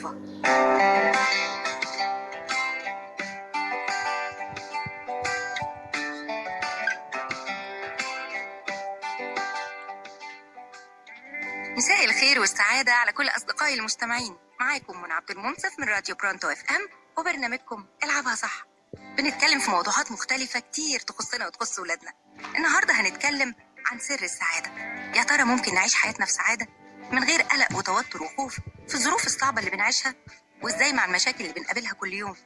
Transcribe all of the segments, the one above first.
بخطوة مساء الخير والسعادة على كل أصدقائي المستمعين. معاكم من عبد المنصف من راديو برونتو إف إم وبرنامجكم العبها صح. بنتكلم في موضوعات مختلفة كتير تخصنا وتخص ولادنا. النهاردة هنتكلم عن سر السعادة. يا ترى ممكن نعيش حياتنا في سعادة من غير قلق وتوتر وخوف؟ في الظروف الصعبة اللي بنعيشها وإزاي مع المشاكل اللي بنقابلها كل يوم.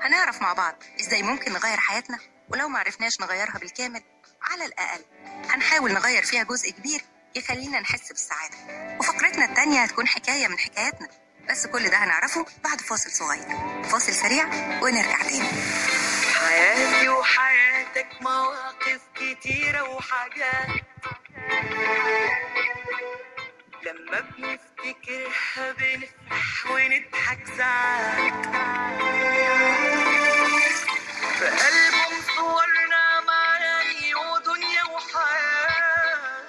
هنعرف مع بعض إزاي ممكن نغير حياتنا ولو معرفناش نغيرها بالكامل على الأقل هنحاول نغير فيها جزء كبير يخلينا نحس بالسعادة. وفقرتنا التانية هتكون حكاية من حكاياتنا. بس كل ده هنعرفه بعد فاصل صغير. فاصل سريع ونرجع تاني. حياتي وحياتك مواقف كتيرة وحاجات. لما بنفتكرها بنفرح ونضحك ساعات. في ألبوم صورنا معاني ودنيا وحياة.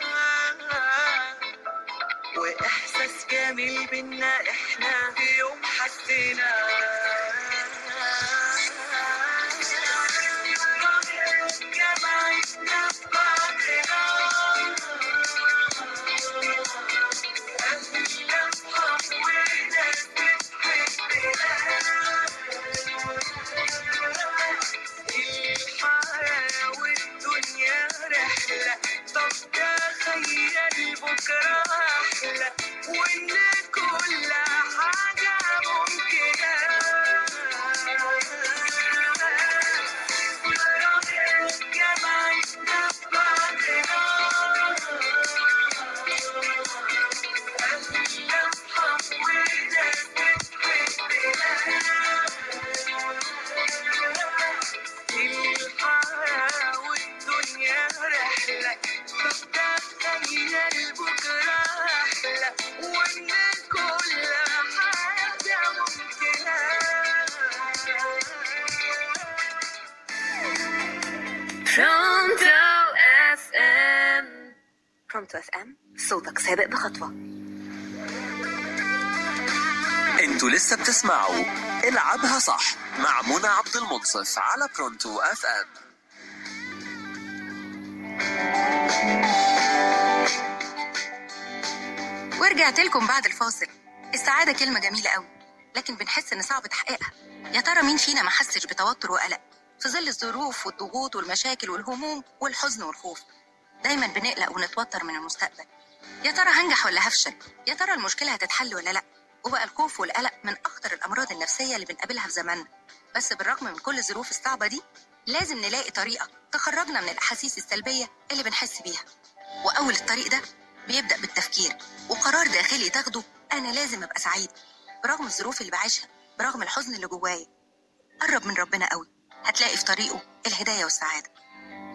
وإحساس جميل بينا إحنا في يوم الحياة والدنيا رحلة طب تخيل بكرة أحلى وإن Pronto FM صوتك سابق بخطوة. أنتوا لسه بتسمعوا العبها صح مع منى عبد المنصف على Pronto FM ورجعت لكم بعد الفاصل. السعادة كلمة جميلة قوي لكن بنحس إن صعب تحقيقها. يا ترى مين فينا ما حسش بتوتر وقلق؟ في ظل الظروف والضغوط والمشاكل والهموم والحزن والخوف. دايما بنقلق ونتوتر من المستقبل. يا ترى هنجح ولا هفشل؟ يا ترى المشكلة هتتحل ولا لأ؟ وبقى الخوف والقلق من أخطر الأمراض النفسية اللي بنقابلها في زماننا. بس بالرغم من كل الظروف الصعبة دي لازم نلاقي طريقة تخرجنا من الأحاسيس السلبية اللي بنحس بيها. وأول الطريق ده بيبدأ بالتفكير وقرار داخلي تاخده أنا لازم أبقى سعيد. برغم الظروف اللي بعيشها برغم الحزن اللي جوايا. قرب من ربنا قوي هتلاقي في طريقه الهداية والسعادة.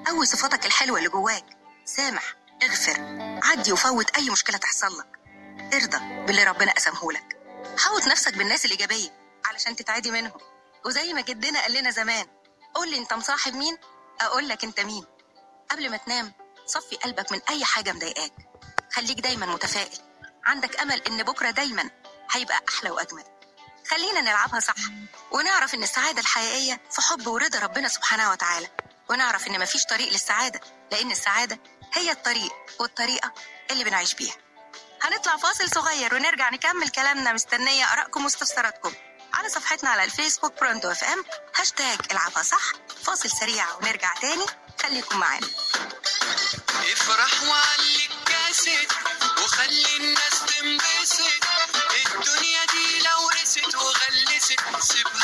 قوي صفاتك الحلوة اللي جواك. سامح اغفر. عدي وفوت أي مشكلة تحصل لك. ارضى باللي ربنا قسمه لك. حوط نفسك بالناس الإيجابية علشان تتعدي منهم. وزي ما جدنا قال لنا زمان قول لي أنت مصاحب مين؟ أقول لك أنت مين. قبل ما تنام صفي قلبك من أي حاجة مضايقاك. خليك دايما متفائل. عندك أمل إن بكرة دايما هيبقى أحلى وأجمل. خلينا نلعبها صح ونعرف إن السعادة الحقيقية في حب ورضا ربنا سبحانه وتعالى. ونعرف إن مفيش طريق للسعادة لأن السعادة هي الطريق والطريقة اللي بنعيش بيها. هنطلع فاصل صغير ونرجع نكمل كلامنا. مستنية آرائكم واستفساراتكم على صفحتنا على الفيسبوك Pronto FM هاشتاج العبها صح. فاصل سريع ونرجع تاني. خليكم معانا. افرح وعلي الكاسيت وخلي الناس تنبسط. الدنيا دي لو قست وغلست سيبها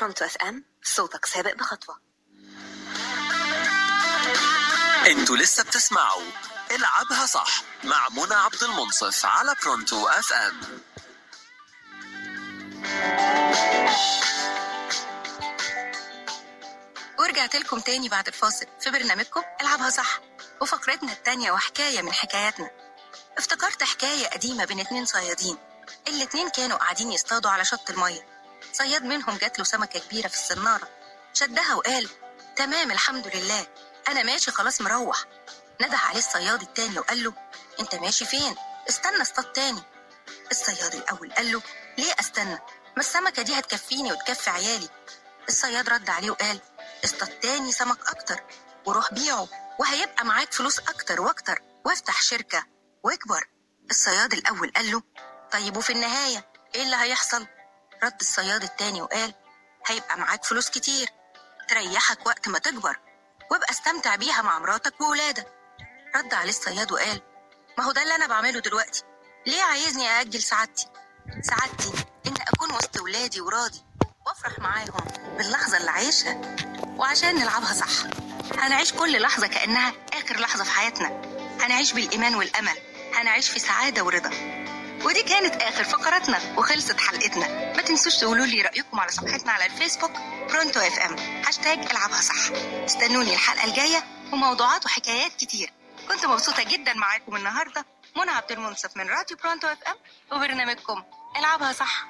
Pronto FM صوتك سابق بخطوة. أنتوا لسه بتسمعوا العبها صح مع منى عبد المنصف على Pronto FM ورجعت لكم تاني بعد الفاصل في برنامجكم العبها صح وفقرتنا التانية وحكاية من حكاياتنا. افتكرت حكاية قديمة بين اتنين صيادين. الاتنين كانوا قاعدين يصطادوا على شط المية. صياد منهم جات له سمكة كبيرة في السنارة شدها وقال تمام الحمد لله أنا ماشي خلاص مروح نده عليه الصياد التاني وقال له أنت ماشي فين؟ استنى اصطاد تاني الصياد الأول قال له ليه أستنى؟ ما السمكة دي هتكفيني وتكفي عيالي الصياد رد عليه وقال اصطاد تاني سمك أكتر وروح بيعه وهيبقى معاك فلوس أكتر وأكتر وافتح شركة وأكبر الصياد الأول قال له طيب وفي النهاية إيه اللي هيحصل؟ رد الصياد التاني وقال هيبقى معاك فلوس كتير. تريحك وقت ما تكبر وابقى استمتع بيها مع مراتك وولادك. رد عليه الصياد وقال ما هو ده اللي أنا بعمله دلوقتي. ليه عايزني أأجل سعادتي؟ سعادتي إن أكون وسط ولادي وراضي وأفرح معاهم باللحظة اللي عايشها وعشان نلعبها صح. هنعيش كل لحظة كأنها آخر لحظة في حياتنا. هنعيش بالإيمان والأمل. هنعيش في سعادة ورضا. ودي كانت آخر فقرتنا وخلصت حلقتنا. ما تنسوش تقولوا لي رأيكم على صفحتنا على الفيسبوك Pronto FM hashtag العبها صح. استنوني الحلقة الجاية وموضوعات وحكايات كتير. كنت مبسوطة جدا معاكم النهاردة منى عبد المنصف من راديو Pronto FM وبرنامجكم العبها صح.